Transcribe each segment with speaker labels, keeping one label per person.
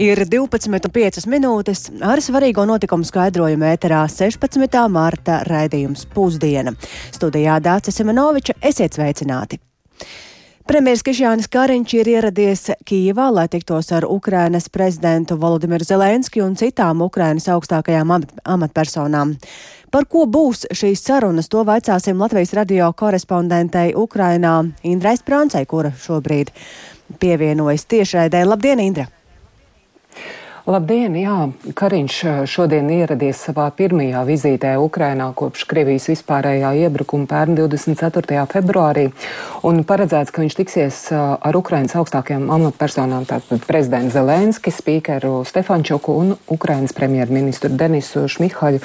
Speaker 1: Ir 12,5 minūtes ar svarīgo notikumu skaidrojumu ēterā 16. marta raidījums pusdiena. Studijā Dācis Semenoviča esiet sveicināti! Premjeras Krišjānis Kariņš ir ieradies Kīvā, lai tiktos ar Ukrainas prezidentu Volodimiru Zelenski un citām Ukrainas augstākajām amatpersonām. Par ko būs šīs sarunas, to vaicāsim Latvijas radio korespondentei Ukrainā Indrais Prāncei, kura šobrīd pievienojas tiešraidē. Labdien, Indra!
Speaker 2: Labdien! Jā, Kariņš eh, šodien ieradies savā pirmajā vizītē Ukrainā kopš Krievijas vispārējā iebrukuma pērn 24. februārī. Un paredzēts, ka viņš tiksies eh, ar Ukrainas augstākajām amatpersonām, tātad prezidentu Zelenski, spīkeru Stefančuku un Ukrainas premjerministru Denisu Šmihaļu.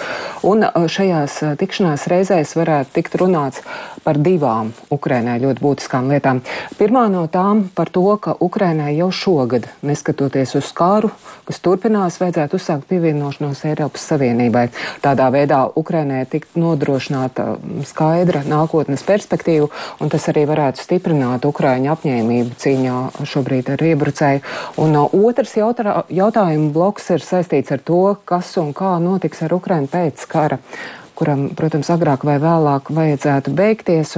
Speaker 2: Un eh, šajās tikšanās reizēs varētu tikt runāts par divām Ukrainai ļoti būtiskām lietām. Pirmā no tām par to, ka Ukrainai jau šogad, neskatoties uz kāru, kas turpinās, vajadzētu uzsākt pievienošanos Eiropas Savienībai. Tādā veidā Ukrainai tikt nodrošināta skaidra nākotnes perspektīva, un tas arī varētu stiprināt Ukraiņu apņēmību cīņā šobrīd ar iebrucēju. Un uh, otrs jautā, jautājumu bloks ir saistīts ar to, kas un kā notiks ar Ukrainu pēc kara kuram, protams, agrāk vai vēlāk vajadzētu beigties.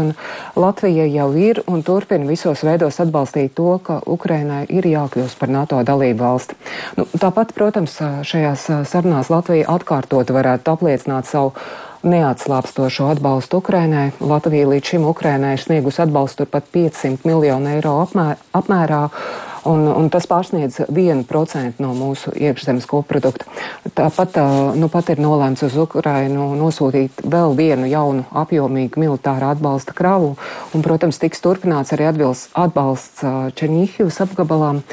Speaker 2: Latvija jau ir un turpina visos veidos atbalstīt to, ka Ukrainai ir jākļūst par NATO dalību valsti. Nu, tāpat, protams, šajās sarunās Latvija atkārtot varētu apliecināt savu neatslāpstošo atbalstu Ukrainai. Latvija līdz šim Ukrainai ir sniegusi atbalstu pat 500 miljonu eiro apmēr, apmērā un, un tas pārsniedz 1% no mūsu iekšzemes koprodukta. Tāpat nu, pat ir nolēmts uz Ukrainu nosūtīt vēl vienu jaunu apjomīgu militāru atbalsta kravu, un, protams, tiks turpināts arī atbilst, atbalsts Černīhivas apgabalām,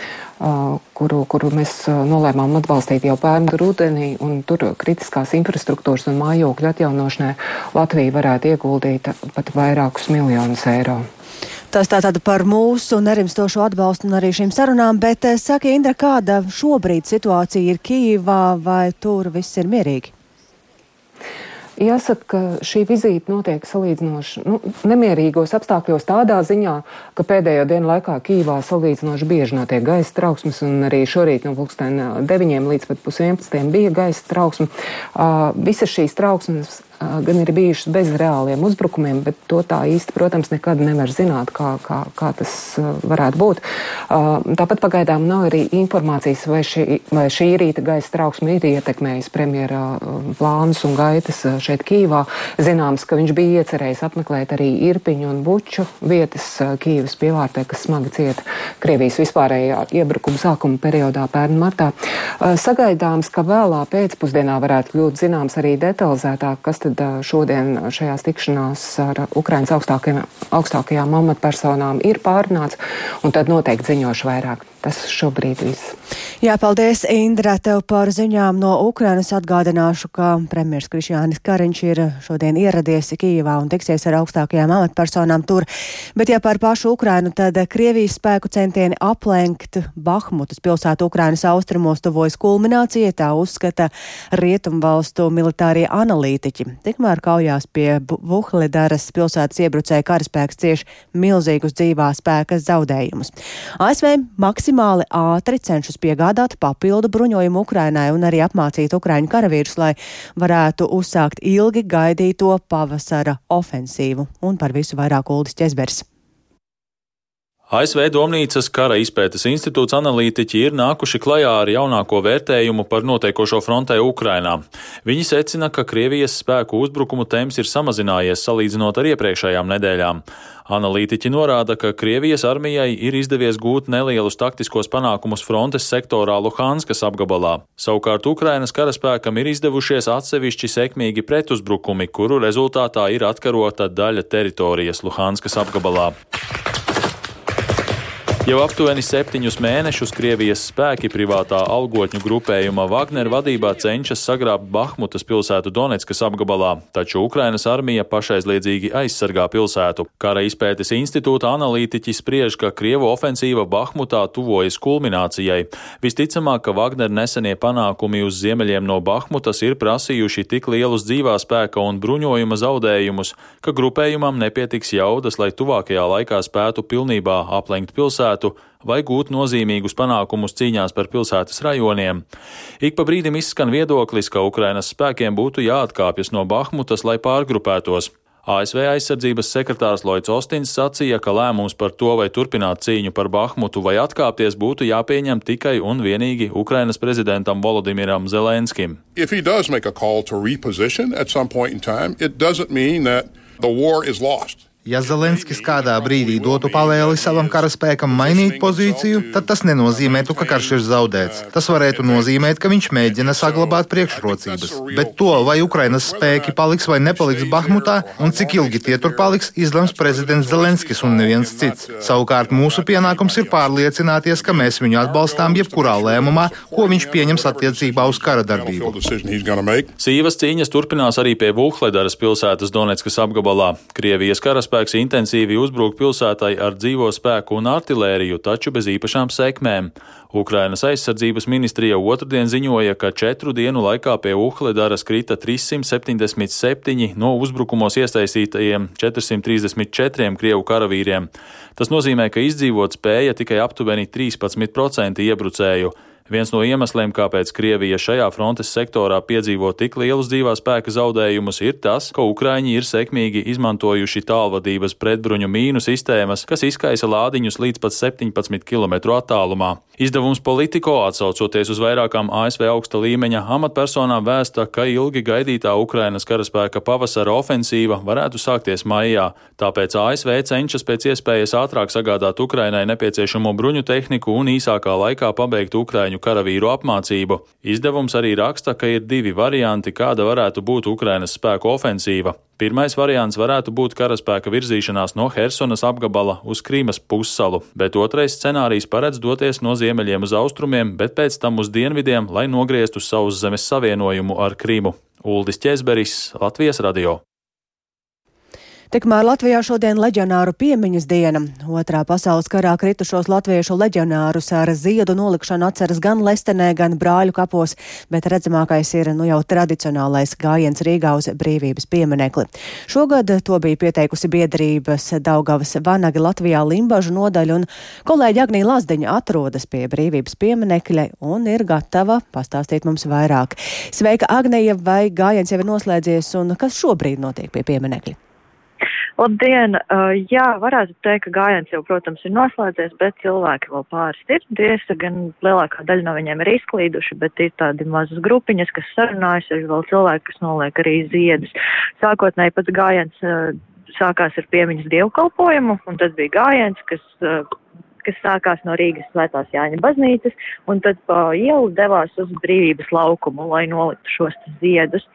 Speaker 2: kuru, kuru mēs nolēmām atbalstīt jau pērnu rudenī, un tur kritiskās infrastruktūras un mājokļu atjaunošanai Latvija varētu ieguldīt pat vairākus miljonus eiro.
Speaker 1: Tas tātad par mūsu nerimstošo atbalstu un arī šīm sarunām, bet eh, saka Indra, kāda šobrīd situācija ir Kīvā, vai tur viss ir mierīgi?
Speaker 2: Jāsaka, ka šī vizīte notiek salīdzinoši nu, nemierīgos apstākļos tādā ziņā, ka pēdējo dienu laikā Kīvā salīdzinoši bieži notiek gaisa trauksmes, un arī šorīt no pulksten 9 līdz pat pus 11 bija gaisa trauksme. Uh, visas šīs trauksmes gan ir bijušas bez reāliem uzbrukumiem, bet to tā īsti, protams, nekad nevar zināt, kā, kā, kā tas varētu būt. Tāpat pagaidām nav arī informācijas, vai šī, vai šī rīta gaisa trauksme ir ietekmējusi premjera plānus un gaitas šeit Kīvā. Zināms, ka viņš bija iecerējis apmeklēt arī Irpiņu un Buču vietas Kīvas pievārtē, kas smagi cieta Krievijas vispārējā iebrukuma sākuma periodā pērn martā. Sagaidāms, ka vēlā pēcpusdienā varētu kļūt zināms arī detalizētāk, kas tad šodien šajās tikšanās ar Ukrainas augstākajām, amatpersonām ir pārunāts, un tad noteikti ziņošu vairāk. Tas šobrīd viss.
Speaker 1: Jā, paldies, Indra, tev par ziņām no Ukrainas. Atgādināšu, ka premjers Krišjānis Kariņš ir šodien ieradies Kīvā un tiksies ar augstākajām amatpersonām tur. Bet, ja par pašu Ukrainu, tad Krievijas spēku centieni aplenkt Bahmutas pilsētu Ukrainas austrumos tuvojas kulminācijai, tā uzskata Rietumvalstu militārie analītiķi. Tikmēr kaujās pie Vuhledaras pilsētas iebrucēja karaspēks cieši milzīgus dzīvā spēka zaudējumus. ASV maksimāli ātri cenšas piegādāt papildu bruņojumu Ukrainai un arī apmācīt Ukraiņu karavīrus, lai varētu uzsākt ilgi gaidīto pavasara ofensīvu. Un par visu vairāk Uldis Česbers.
Speaker 3: ASV Domnīcas kara izpētes institūts analītiķi ir nākuši klajā ar jaunāko vērtējumu par notiekošo frontē Ukrainā. Viņi secina, ka Krievijas spēku uzbrukumu temps ir samazinājies salīdzinot ar iepriekšējām nedēļām. Analītiķi norāda, ka Krievijas armijai ir izdevies gūt nelielus taktiskos panākumus frontes sektorā Luhanskas apgabalā. Savukārt Ukrainas karaspēkam ir izdevušies atsevišķi sekmīgi pretuzbrukumi, kuru rezultātā ir atkarota daļa teritorijas Luhanskas apgabalā. Jau aptuveni septiņus mēnešus Krievijas spēki privātā algotņu grupējuma Wagner vadībā cenšas sagrābt Bahmutas pilsētu Donetskas apgabalā, taču Ukrainas armija pašaizliedzīgi aizsargā pilsētu. Kara izpētes institūta analītiķi spriež, ka Krievu ofensīva Bahmutā tuvojas kulminācijai. Visticamāk, ka Wagner nesenie panākumi uz ziemeļiem no Bahmutas ir prasījuši tik lielus dzīvā spēka un bruņojuma zaudējumus, ka grupējumam nepietiks jaudas, lai tuvākajā laikā spētu pilnībā aplenkt pilsētu pilsētu vai gūt nozīmīgus panākumus cīņās par pilsētas rajoniem. Ik pa brīdim izskan viedoklis, ka Ukrainas spēkiem būtu jāatkāpjas no Bahmutas, lai pārgrupētos. ASV aizsardzības sekretārs Lloyds Ostins sacīja, ka lēmums par to, vai turpināt cīņu par Bahmutu vai atkāpties, būtu jāpieņem tikai un vienīgi Ukrainas prezidentam Volodimiram Zelenskim.
Speaker 4: Time, the war is lost. Ja Zelenskis kādā brīdī dotu pavēli savam karaspēkam mainīt pozīciju, tad tas nenozīmētu, ka karš ir zaudēts. Tas varētu nozīmēt, ka viņš mēģina saglabāt priekšrocības. Bet to, vai Ukrainas spēki paliks vai nepaliks Bahmutā un cik ilgi tie tur paliks, izlems prezidents Zelenskis un neviens cits. Savukārt mūsu pienākums ir pārliecināties, ka mēs viņu atbalstām jebkurā lēmumā, ko viņš pieņems attiecībā uz kara darbību.
Speaker 3: Sīvas cīņas turpinās arī pie Vuhledaras pilsētas Donetskas apgabalā. Krievijas karaspēks karaspēks intensīvi uzbruk pilsētai ar dzīvo spēku un artilēriju, taču bez īpašām sekmēm. Ukrainas aizsardzības ministrija otrdien ziņoja, ka četru dienu laikā pie Uhledaras krita 377 no uzbrukumos iesaistītajiem 434 krievu karavīriem. Tas nozīmē, ka izdzīvot spēja tikai aptuveni 13% iebrucēju. Viens no iemesliem, kāpēc Krievija šajā frontes sektorā piedzīvo tik lielus dzīvā spēka zaudējumus, ir tas, ka Ukraiņi ir sekmīgi izmantojuši tālvadības pretbruņu mīnu sistēmas, kas izkaisa lādiņus līdz pat 17 km attālumā. Izdevums Politico, atsaucoties uz vairākām ASV augsta līmeņa amatpersonām, vēsta, ka ilgi gaidītā Ukrainas karaspēka pavasara ofensīva varētu sākties maijā, tāpēc ASV cenšas pēc iespējas ātrāk sagādāt Ukrainai nepieciešamo bruņu tehniku un īsākā laikā pabeigt Ukraiņu Ukraiņu karavīru apmācību. Izdevums arī raksta, ka ir divi varianti, kāda varētu būt Ukrainas spēku ofensīva. Pirmais variants varētu būt karaspēka virzīšanās no Helsonas apgabala uz Krīmas pussalu, bet otrais scenārijs paredz doties no ziemeļiem uz austrumiem, bet pēc tam uz dienvidiem, lai nogrieztu savus zemes savienojumu ar Krīmu. Uldis Česberis, Latvijas radio.
Speaker 1: Tikmēr Latvijā šodien leģionāru piemiņas diena. Otrā pasaules karā kritušos latviešu leģionārus ar ziedu nolikšanu atceras gan Lestenē, gan Brāļu kapos, bet redzamākais ir nu jau tradicionālais gājiens Rīgā uz brīvības pieminekli. Šogad to bija pieteikusi biedrības Daugavas Vanagi Latvijā Limbažu nodaļa, un kolēģi Agnija Lazdiņa atrodas pie brīvības pieminekļa un ir gatava pastāstīt mums vairāk. Sveika, Agnija, vai gājiens jau ir noslēdzies, un kas šobrīd notiek pie pieminekļa?
Speaker 5: Labdien! Uh, jā, varētu teikt, ka gājiens jau, protams, ir noslēdzies, bet cilvēki vēl pāris ir. Tiesa, gan lielākā daļa no viņiem ir izklīduši, bet ir tādi mazas grupiņas, kas sarunājas, ir vēl cilvēki, kas noliek arī ziedus. Sākotnēji pats gājiens uh, sākās ar piemiņas dievkalpojumu, un tad bija gājiens, kas uh, kas sākās no Rīgas svētās Jāņa baznīcas, un tad pa ielu devās uz brīvības laukumu, lai noliktu šos ziedus.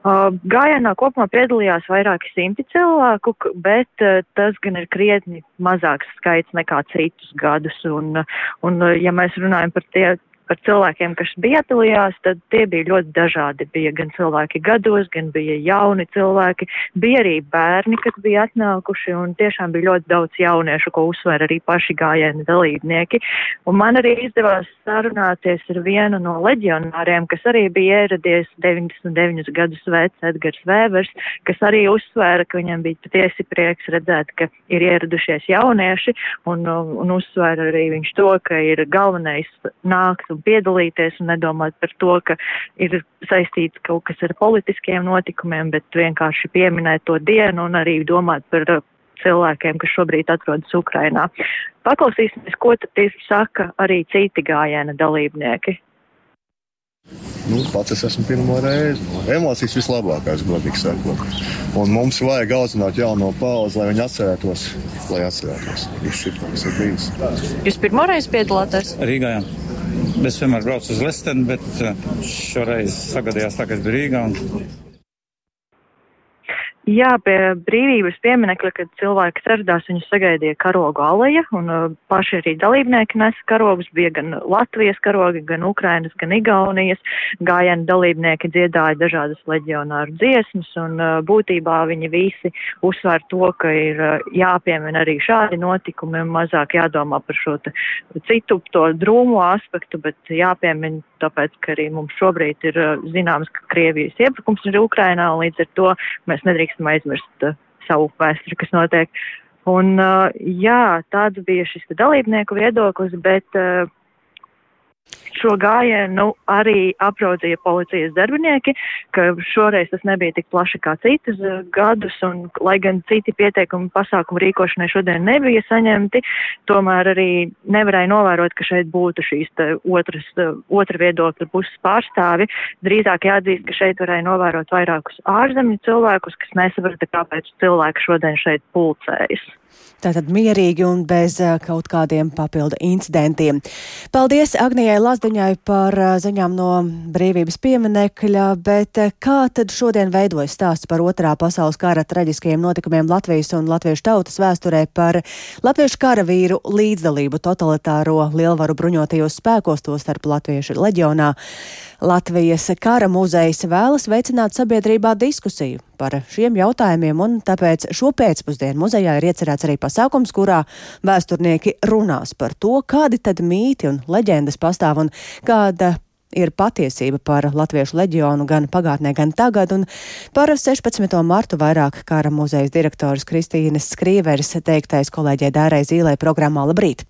Speaker 5: Uh, gājienā kopumā piedalījās vairāki simti cilvēku, bet uh, tas gan ir krietni mazāks skaits nekā citus gadus. Un, un ja mēs runājam par tie, par cilvēkiem, kas piedalījās, tad tie bija ļoti dažādi. Bija gan cilvēki gados, gan bija jauni cilvēki, bija arī bērni, kas bija atnākuši, un tiešām bija ļoti daudz jauniešu, ko uzsver arī paši gājieni dalībnieki. Un man arī izdevās sarunāties ar vienu no leģionāriem, kas arī bija ieradies 99 gadus vecs Edgars Vēbers, kas arī uzsvēra, ka viņam bija patiesi prieks redzēt, ka ir ieradušies jaunieši, un, un uzsvēra arī viņš to, ka ir galvenais nākt un piedalīties un nedomāt par to, ka ir saistīts kaut kas ar politiskiem notikumiem, bet vienkārši pieminēt to dienu un arī domāt par uh, cilvēkiem, kas šobrīd atrodas Ukrainā. Paklausīsimies, ko tad tieši saka arī citi gājiena dalībnieki.
Speaker 6: Nu, pats es esmu pirmo reizi. Emocijas vislabākās, godīgi sakot. Un mums vajag audzināt jauno paudzi, lai viņi atcerētos, lai atcerētos visu šo, kas ir bijis.
Speaker 5: Jūs pirmo reizi piedalāties?
Speaker 7: Rīgā. Jā. Es vienmēr braucu uz Lestenu, bet eh, šoreiz sagadījās tā, ka es biju Rīgā. Un...
Speaker 5: Jā, pie brīvības pieminekļa, kad cilvēki ieradās, viņus sagaidīja karogu aleja, un uh, paši arī dalībnieki nesa karogus, bija gan Latvijas karogi, gan Ukrainas, gan Igaunijas. Gājienu dalībnieki dziedāja dažādas leģionāru dziesmas, un uh, būtībā viņi visi uzsver to, ka ir uh, jāpiemina arī šādi notikumi, mazāk jādomā par šo citu to drūmo aspektu, bet jāpiemina tāpēc, ka arī mums šobrīd ir uh, zināms, ka Krievijas iebrukums ir Ukrainā, un līdz ar to mēs nedrīkstam aizmirst uh, savu vēsturi, kas notiek. Un, jā, tāds bija šis dalībnieku viedoklis, bet Šo gājienu nu, arī apraudzīja policijas darbinieki, ka šoreiz tas nebija tik plaši kā citus uh, gadus, un lai gan citi pieteikumi pasākumu rīkošanai šodien nebija saņemti, tomēr arī nevarēja novērot, ka šeit būtu šīs otras, uh, otra viedokļa puses pārstāvi. Drīzāk jāatzīst, ka šeit varēja novērot vairākus ārzemju cilvēkus, kas nesaprata, kāpēc cilvēki šodien šeit pulcējas.
Speaker 1: Tātad mierīgi un bez uh, kaut kādiem papildu incidentiem. Paldies Agnijai Lazdiņai par uh, ziņām no brīvības pieminekļa, bet uh, kā tad šodien veidojas stāsts par otrā pasaules kara traģiskajiem notikumiem Latvijas un latviešu tautas vēsturē par latviešu karavīru līdzdalību totalitāro lielvaru bruņotajos spēkos, to starp latviešu leģionā? Latvijas kara muzejs vēlas veicināt sabiedrībā diskusiju par šiem jautājumiem, un tāpēc šo pēcpusdienu muzejā ir iecerēts arī pasākums, kurā vēsturnieki runās par to, kādi tad mīti un leģendas pastāv un kāda ir patiesība par Latviešu leģionu gan pagātnē, gan tagad, un par 16. martu vairāk kara muzejas direktors Kristīnas Skrīveris teiktais kolēģē Dārai Zīlē programmā Labrīt!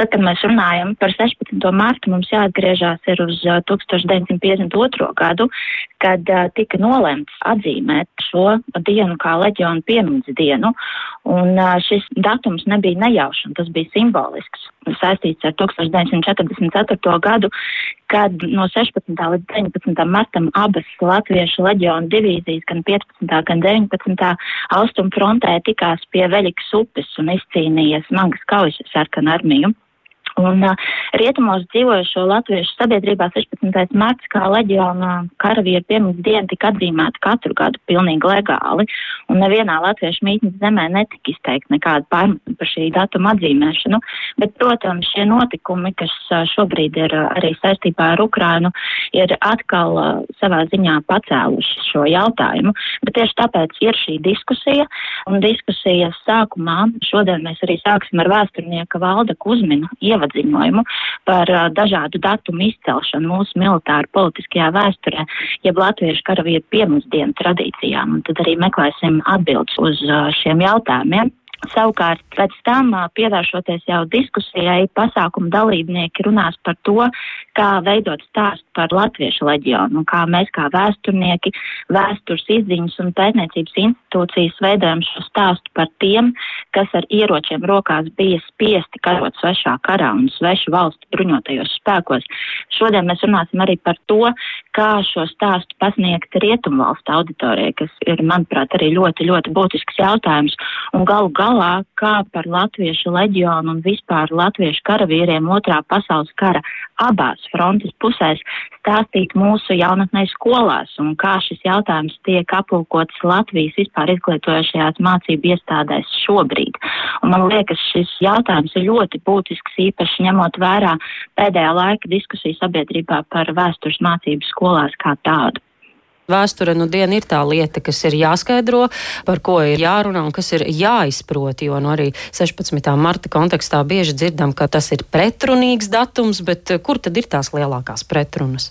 Speaker 8: Tad, kad mēs runājam par 16. martu, mums jāatgriežas uz 1952. gadu, kad tika nolemts atzīmēt šo dienu kā leģionu piemiņas dienu. Un šis datums nebija nejaušs, tas bija simbolisks, saistīts ar 1944. gadu, kad no 16. līdz 19. martam abas latviešu leģionu divīzijas, gan 15. gan 19. austrumu frontē tikās pie Veļikas upes un izcīnīja smagas kaujas sarkanu armiju. Un rietumos dzīvojušo latviešu sabiedrībā 16. marts kā leģiona karavīru piemiņas diena tika atzīmēta katru gadu pilnīgi legāli, un nevienā latviešu mītnes zemē netika izteikta nekāda pārmetuma par šī datuma atzīmēšanu, bet, protams, šie notikumi, kas šobrīd ir arī saistībā ar Ukrainu, ir atkal savā ziņā pacēluši šo jautājumu, bet tieši tāpēc ir šī diskusija, un diskusijas sākumā šodien mēs arī sāksim ar vēsturnieka Valda Kuzminu ievadu paziņojumu par dažādu datumu izcelšanu mūsu militāru politiskajā vēsturē, jeb latviešu karavīru piemsdienu tradīcijām, un tad arī meklēsim atbildes uz šiem jautājumiem. Savukārt, pēc tam, pievēršoties jau diskusijai, pasākumu dalībnieki runās par to, kā veidot stāstu par latviešu leģionu un kā mēs kā vēsturnieki, vēstures izziņas un pētniecības institūcijas veidojam šo stāstu par tiem, kas ar ieročiem rokās bija spiesti karot svešā karā un svešu valstu bruņotajos spēkos. Šodien mēs runāsim arī par to, kā šo stāstu pasniegt rietumvalstu auditorijai, kas ir, manuprāt, arī ļoti, ļoti būtisks jautājums. Un galu galā, kā par latviešu leģionu un vispār latviešu karavīriem otrā pasaules kara abās frontes pusēs stāstīt mūsu jaunatnē skolās un kā šis jautājums tiek aplūkots Latvijas vispār izglītojošajās mācību iestādēs šobrīd. Un man liekas, šis jautājums ir ļoti būtisks, īpaši ņemot vērā pēdējā laika diskusiju sabiedrībā par vēstures mācību skolās kā tādu.
Speaker 9: Vēsture nu diena ir tā lieta, kas ir jāskaidro, par ko ir jārunā un kas ir jāizprot, jo nu arī 16. marta kontekstā bieži dzirdam, ka tas ir pretrunīgs datums, bet eh, kur tad ir tās lielākās pretrunas?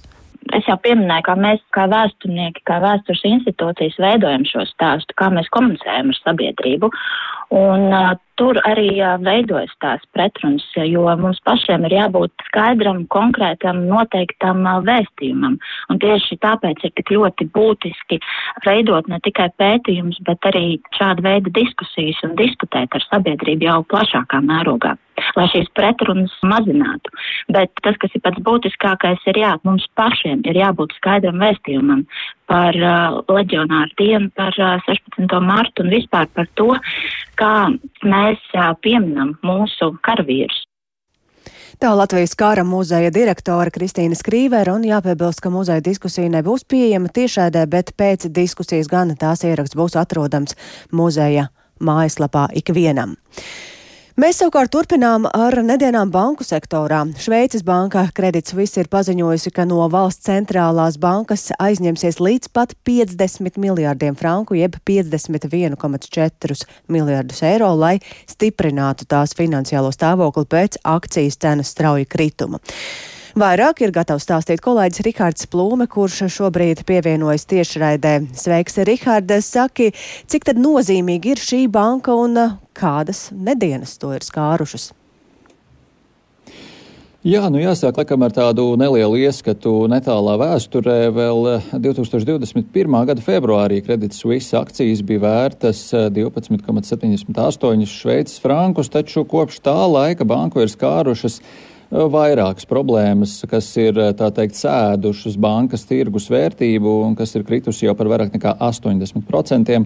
Speaker 8: Es jau pieminēju, kā mēs, kā vēsturnieki, kā vēstures institūcijas, veidojam šo stāstu, kā mēs komunicējam ar sabiedrību. Un uh, tur arī uh, veidojas tās pretrunas, jo mums pašiem ir jābūt skaidram, konkrētam, noteiktam uh, vēstījumam. Un tieši tāpēc ir tik ļoti būtiski veidot ne tikai pētījumus, bet arī šādu veidu diskusijas un diskutēt ar sabiedrību jau plašākā mērogā lai šīs pretrunas mazinātu. Bet tas, kas ir pats būtiskākais, ir jā, mums pašiem ir jābūt skaidram vēstījumam par uh, leģionāru dienu, par uh, 16. martu un vispār par to, kā mēs uh, pieminam mūsu karavīrus.
Speaker 1: Tā Latvijas kara muzeja direktore Kristīna Skrīvera un jāpiebilst, ka muzeja diskusija nebūs pieejama tiešēdē, bet pēc diskusijas gan tās ieraksts būs atrodams muzeja mājaslapā ikvienam. Mēs savukārt turpinām ar nedēļām banku sektorā. Šveices banka Credit Suisse ir paziņojusi, ka no valsts centrālās bankas aizņemsies līdz pat 50 miljārdiem franku, jeb 51,4 miljārdus eiro, lai stiprinātu tās finansiālo stāvokli pēc akcijas cenas strauja krituma. Vairāk ir gatavs stāstīt kolēģis Rikārds Plūme, kurš šobrīd pievienojas tiešraidē. Sveiks, Rikārd! Saki, cik tad nozīmīgi ir šī banka un kādas nedēļas to ir skārušas?
Speaker 10: Jā, nu jāsāk laikam ar tādu nelielu ieskatu netālā vēsturē. Vēl 2021. Eh, gada februārī Credit Suisse akcijas bija vērtas 12,78 eh, šveicis frankus, taču kopš tā laika banku ir skārušas eh, vairākas problēmas, kas ir, tā teikt, sēdušas bankas tirgus vērtību un kas ir kritusi jau par vairāk nekā 80%.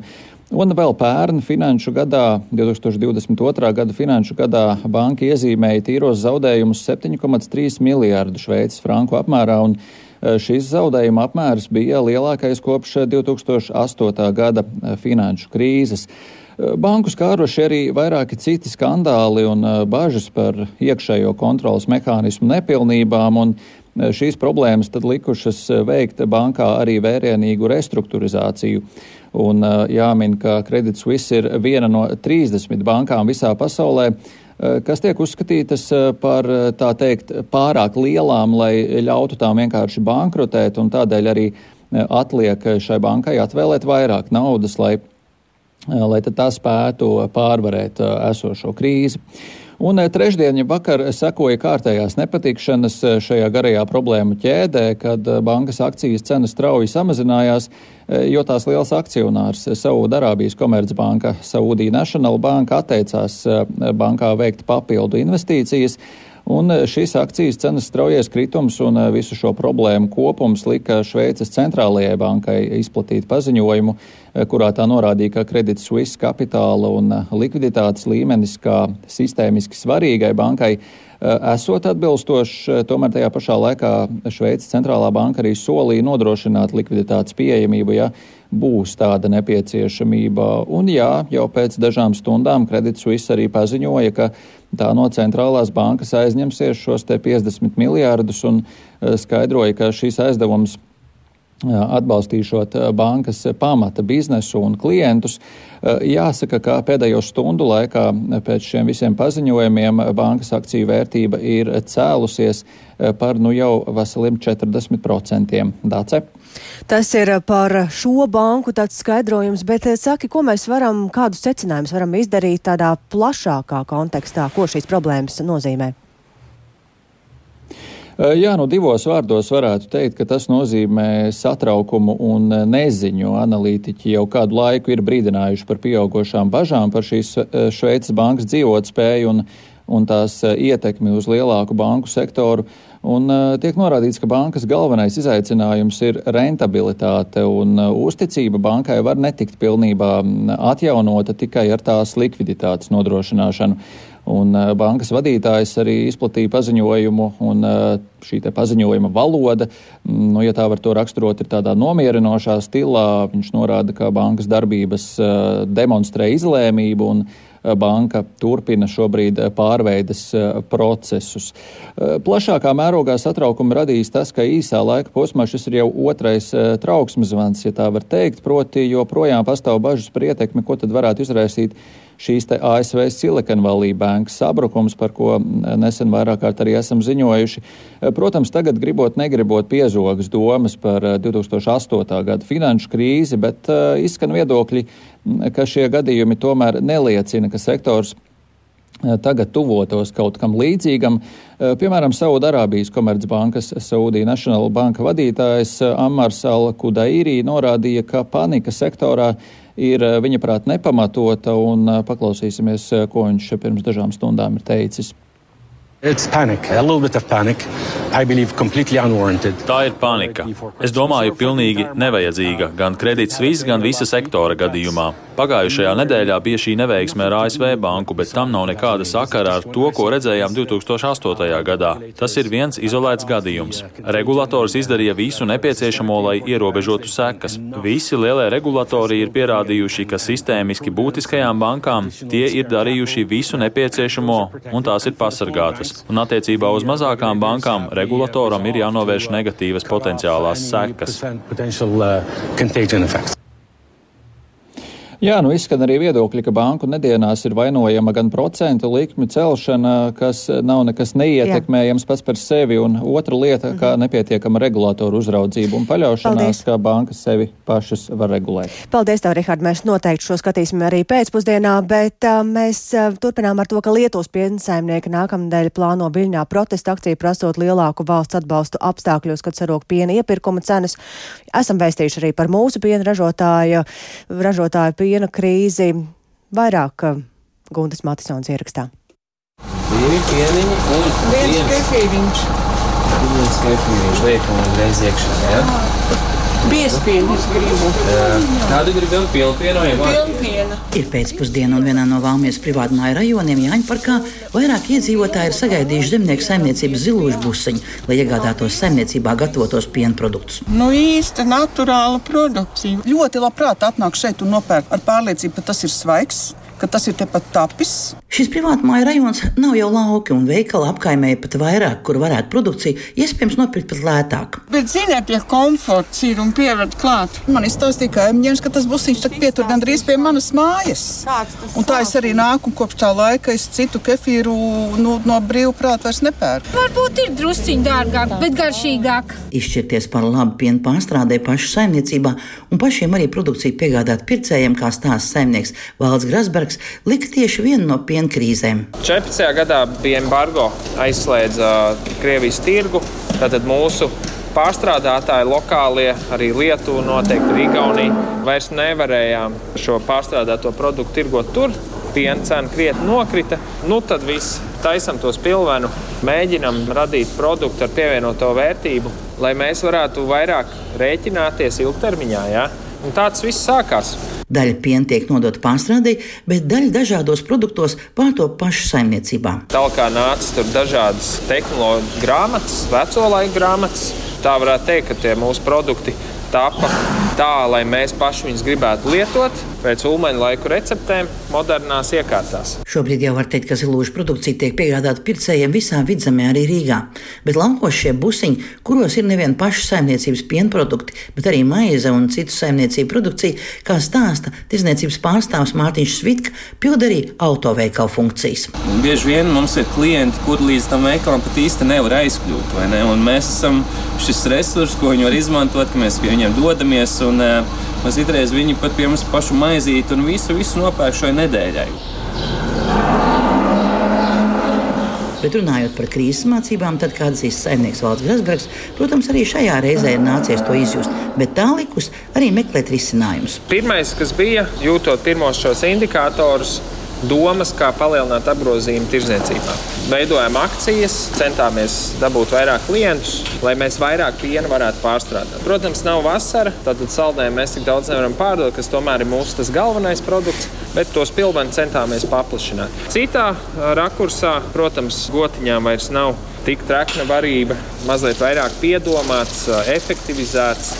Speaker 10: Un vēl pērn finanšu gadā, 2022. gada finanšu gadā, banka iezīmēja tīros zaudējumus 7,3 miljārdu šveicis franku apmērā, un e, šis zaudējuma apmērs bija lielākais kopš 2008. gada finanšu krīzes. E, banku skāruši arī vairāki citi skandāli un bažas par iekšējo kontrolas mehānismu nepilnībām, un šīs problēmas tad likušas veikt bankā arī vērienīgu restruktūrizāciju. Un jāmin, ka Credit Suisse ir viena no 30 bankām visā pasaulē, kas tiek uzskatītas par tā teikt pārāk lielām, lai ļautu tām vienkārši bankrotēt, un tādēļ arī atliek šai bankai atvēlēt vairāk naudas, lai, lai tā spētu pārvarēt esošo krīzi. Un eh, trešdien vakar sekoja kārtējās nepatikšanas eh, šajā garajā problēmu ķēdē, kad eh, bankas akcijas cenas strauji samazinājās, jo tās liels akcionārs Saudārābijas Komercbanka Saudī National Bank atteicās bankā veikt papildu investīcijas. Un šīs akcijas cenas straujais kritums un visu šo problēmu kopums lika Šveices centrālajai bankai izplatīt paziņojumu, kurā tā norādīja, ka Credit Suisse kapitāla un likviditātes līmenis kā sistēmiski svarīgai bankai esot atbilstošs, tomēr tajā pašā laikā Šveices centrālā banka arī solīja nodrošināt likviditātes pieejamību, ja būs tāda nepieciešamība. Un jā, jau pēc dažām stundām Credit Suisse arī paziņoja, ka tā no centrālās bankas aizņemsies šos 50 miljārdus un skaidroja, ka šīs aizdevums atbalstīšot bankas pamata biznesu un klientus. Jāsaka, ka pēdējo stundu laikā pēc šiem visiem paziņojumiem bankas akciju vērtība ir cēlusies par nu jau veseliem 40%. Dace?
Speaker 1: Tas ir par šo banku tāds skaidrojums, bet saki, ko mēs varam, kādus secinājumus varam izdarīt tādā plašākā kontekstā, ko šīs problēmas nozīmē?
Speaker 10: Jā, nu divos vārdos varētu teikt, ka tas nozīmē satraukumu un neziņu. Analītiķi jau kādu laiku ir brīdinājuši par pieaugušām bažām par šīs Šveices bankas dzīvotspēju un, un tās ietekmi uz lielāku banku sektoru. Un uh, tiek norādīts, ka bankas galvenais izaicinājums ir rentabilitāte, un uh, uzticība bankai var netikt pilnībā atjaunota tikai ar tās likviditātes nodrošināšanu. Un uh, bankas vadītājs arī izplatīja paziņojumu, un šī paziņojuma valoda, nu, ja tā var to raksturot, ir tādā nomierinošā stilā. Viņš norāda, ka bankas darbības demonstrē izlēmību un banka turpina šobrīd pārveides eh, procesus. Eh, plašākā mērogā satraukumu radīs tas, ka īsā laika posmā šis ir jau otrais eh, trauksmes zvans, ja tā var teikt, proti joprojām pastāv bažas par ietekmi, ko tad varētu izraisīt šīs ASV Silicon Valley Bank sabrukums, par ko nesen vairāk kārt arī esam ziņojuši. Protams, tagad gribot, negribot piezogas domas par 2008. gada finanšu krīzi, bet izskan viedokļi, ka šie gadījumi tomēr neliecina, ka sektors tagad tuvotos kaut kam līdzīgam. Piemēram, Saudārābijas Komercbankas Saudija National Banka vadītājs Ammars Al-Kudairī norādīja, ka panika sektorā ir viņa prāt nepamatota, un paklausīsimies, ko viņš pirms dažām stundām ir teicis.
Speaker 3: Tā ir panika. Es domāju, pilnīgi nevajadzīga gan kredīts viss, gan visa sektora gadījumā. Pagājušajā nedēļā bija šī neveiksme ar ASV banku, bet tam nav nekāda sakara ar to, ko redzējām 2008. gadā. Tas ir viens izolēts gadījums. Regulators izdarīja visu nepieciešamo, lai ierobežotu sekas. Visi lielie regulatori ir pierādījuši, ka sistēmiski būtiskajām bankām tie ir darījuši visu nepieciešamo un tās ir pasargātas un attiecībā uz mazākām bankām regulatoram ir jānovērš negatīvas potenciālās sekas.
Speaker 10: Jā, nu izskan arī viedokļi, ka banku nedienās ir vainojama gan procentu likmi celšana, kas nav nekas neietekmējams Jā. pats par sevi, un otra lieta, mm -hmm. kā mhm. nepietiekama regulātoru uzraudzība un paļaušanās, Paldies. kā bankas sevi pašas var regulēt.
Speaker 1: Paldies, tev, Rihard. Mēs noteikti šo skatīsim arī pēcpusdienā, bet uh, mēs uh, turpinām ar to, ka Lietuvas piensaimnieki nākamnedēļ plāno Viļņā protesta akciju prasot lielāku valsts atbalstu apstākļos, kad sarūk piena iepirkuma cenas. Esam vēstījuši arī par mūsu piena ražotāju, ražotāju piena piena krīzi. Vairāk Guntas Matisons ierakstā.
Speaker 11: Divi pieniņi un viens kefīriņš. Viens kefīriņš liekam uzreiz iekšā, jā?
Speaker 12: Biespienu es gribu.
Speaker 11: Kādu gribam pilnpienu vai
Speaker 12: pilnpienu?
Speaker 13: Ir pēcpusdiena un vienā no Valmijas privātmāja rajoniem Jāņparkā vairāk iedzīvotāji ir sagaidījuši zemnieku saimniecības zilošu busiņu, lai iegādātos saimniecībā gatavotos piena produktus.
Speaker 12: Nu īsta naturāla produkcija. Ļoti labprāt atnāk šeit un nopērk ar pārliecību, ka tas ir svaigs ka tas ir tepat tapis.
Speaker 13: Šis privātmāja rajons nav jau lauki, un veikala apkaimē pat vairāk, kur varētu produkciju iespējams nopirkt pat lētāk.
Speaker 12: Bet, ziniet, ja komforts ir un pieredze klāt, man izstāstīja kaimiņš, ka tas būsiņš pietur gandrīz pie manas mājas. Un tā es arī nāku, un kopš tā laika es citu kefīru nu, no brīvprāta vairs nepērku.
Speaker 14: Varbūt ir drusciņi dārgāk, bet garšīgāk.
Speaker 13: Izšķirties par labu pienu pārstrādē pašu saimniecībā un pašiem arī produkciju piegādāt pircējiem, kā stāsta saimnieks Valds Grasbergs Lembergs lika tieši vienu no piena krīzēm.
Speaker 15: 14. gadā bija embargo, aizslēdza Krievijas tirgu. Tātad mūsu pārstrādātāji, lokālie, arī Lietuva, noteikti arī Igaunija, vairs nevarējām šo pārstrādāto produktu tirgot tur. Piena cena krietni nokrita. Nu, tad viss taisam tos pilvenu, mēģinam radīt produktu ar pievienoto vērtību, lai mēs varētu vairāk rēķināties ilgtermiņā. Ja? Un tāds viss sākās.
Speaker 13: Daļa piena tiek nodota pārstrādē, bet daļa dažādos produktos pārtop pašu saimniecībā.
Speaker 15: Tālāk nāca tur dažādas tehnoloģiju grāmatas, veco laiku grāmatas. Tā varētu teikt, ka tie mūsu produkti tapa tā, lai mēs paši viņus gribētu lietot pēc ulmaņa laiku receptēm, modernās iekārtās.
Speaker 13: Šobrīd jau var teikt, ka zilūža produkcija tiek piegādāta pircējiem visā vidzemē, arī Rīgā. Bet laukos šie busiņi, kuros ir nevien pašu saimniecības pienprodukti, bet arī maize un citu saimniecību produkcija, kā stāsta tirzniecības pārstāvs Mārtiņš Svitka, pild arī autoveikalu funkcijas.
Speaker 11: Bieži vien mums ir klienti, kur līdz tam veikalam pat īsti nevar aizkļūt. Ne? Un mēs esam šis resurs, ko viņi var izmantot, ka mēs pie viņiem dodamies. Un, uh, Mēs itreiz viņi pat pie mums pašu maizīti un visu, visu nopērk šai nedēļai.
Speaker 13: Bet runājot par krīzes mācībām, tad kāds ir saimnieks Valds Grasbergs, protams, arī šajā reizē ir nācies to izjust, bet tā likus arī meklēt risinājumus.
Speaker 15: Pirmais, kas bija, jūtot pirmos šos indikatorus, domas, kā palielināt apgrozījumu tirdzniecībā. Veidojām akcijas, centāmies dabūt vairāk klientus, lai mēs vairāk piena varētu pārstrādāt. Protams, nav vasara, tad saldējumu mēs tik daudz nevaram pārdot, kas tomēr ir mūsu galvenais produkts, bet tos pilveni centāmies paplašināt. Citā rakursā, protams, gotiņām vairs nav tik trakna varība, mazliet vairāk piedomāts, efektivizēts,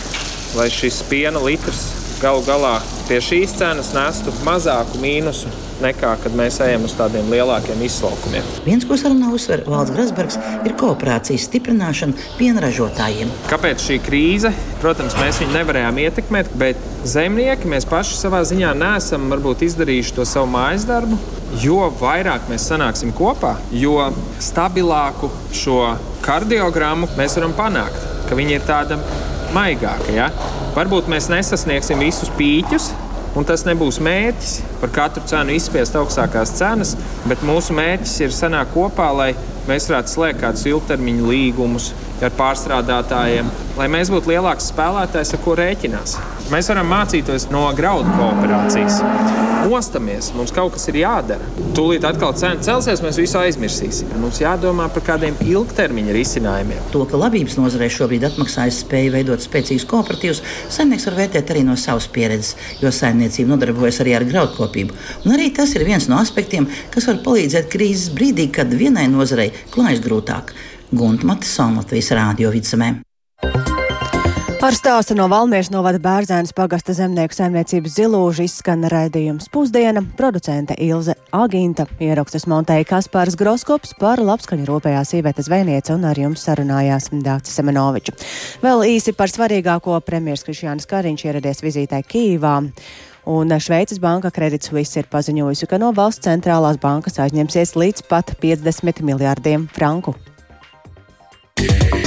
Speaker 15: lai šis piena litrs galu galā pie šīs cenas nestu mazāku mīnusu nekā kad mēs ejam uz tādiem lielākiem izslaukumiem.
Speaker 13: Viens, ko sarunā uzsver Valds Grasbergs, ir kooperācijas stiprināšana pienražotājiem.
Speaker 15: Kāpēc šī krīze? Protams, mēs viņu nevarējām ietekmēt, bet zemnieki mēs paši savā ziņā neesam varbūt izdarījuši to savu mājas darbu. Jo vairāk mēs sanāksim kopā, jo stabilāku šo kardiogrammu mēs varam panākt. Ka viņi ir tāda maigāka. Ja? Varbūt mēs nesasniegsim visus pīķus, Un tas nebūs mērķis par katru cenu izspiest augstākās cenas, bet mūsu mērķis ir sanākt kopā, lai mēs varētu slēgt kādus ilgtermiņa līgumus ar pārstrādātājiem, lai mēs būtu lielāks spēlētājs, ar ko rēķinās. Mēs varam mācīties no graudu kooperācijas. Mostamies, mums kaut kas ir jādara. Tūlīt atkal cena celsies, mēs visu aizmirsīsim. Mums jādomā par kādiem ilgtermiņa risinājumiem.
Speaker 13: To, ka labības nozarē šobrīd atmaksājas spēja veidot spēcīgus kooperatīvus, saimnieks var vērtēt arī no savas pieredzes, jo saimniecība nodarbojas arī ar graudkopību. Un arī tas ir viens no aspektiem, kas var palīdzēt krīzes brīdī, kad vienai nozarei klājas grūtāk. Gunta Matisona Latvijas Rādio vidzemē.
Speaker 1: Ar stāstu no Valmieras novada Bērzēnas pagasta zemnieku saimniecības zilūža izskan raidījums pusdiena. Producente Ilze Agīnta ierakstas montēja Kaspārs Groskops par labskaņu rūpējās īvētas vēniece un ar jums sarunājās Dācis Semenoviča. Vēl īsi par svarīgāko premjeras Krišjānis Kariņš ieradies vizītē Kīvā un Šveices banka Credit Suisse ir paziņojusi, ka no valsts centrālās bankas aizņemsies līdz pat 50 miljārdiem franku. Yeah.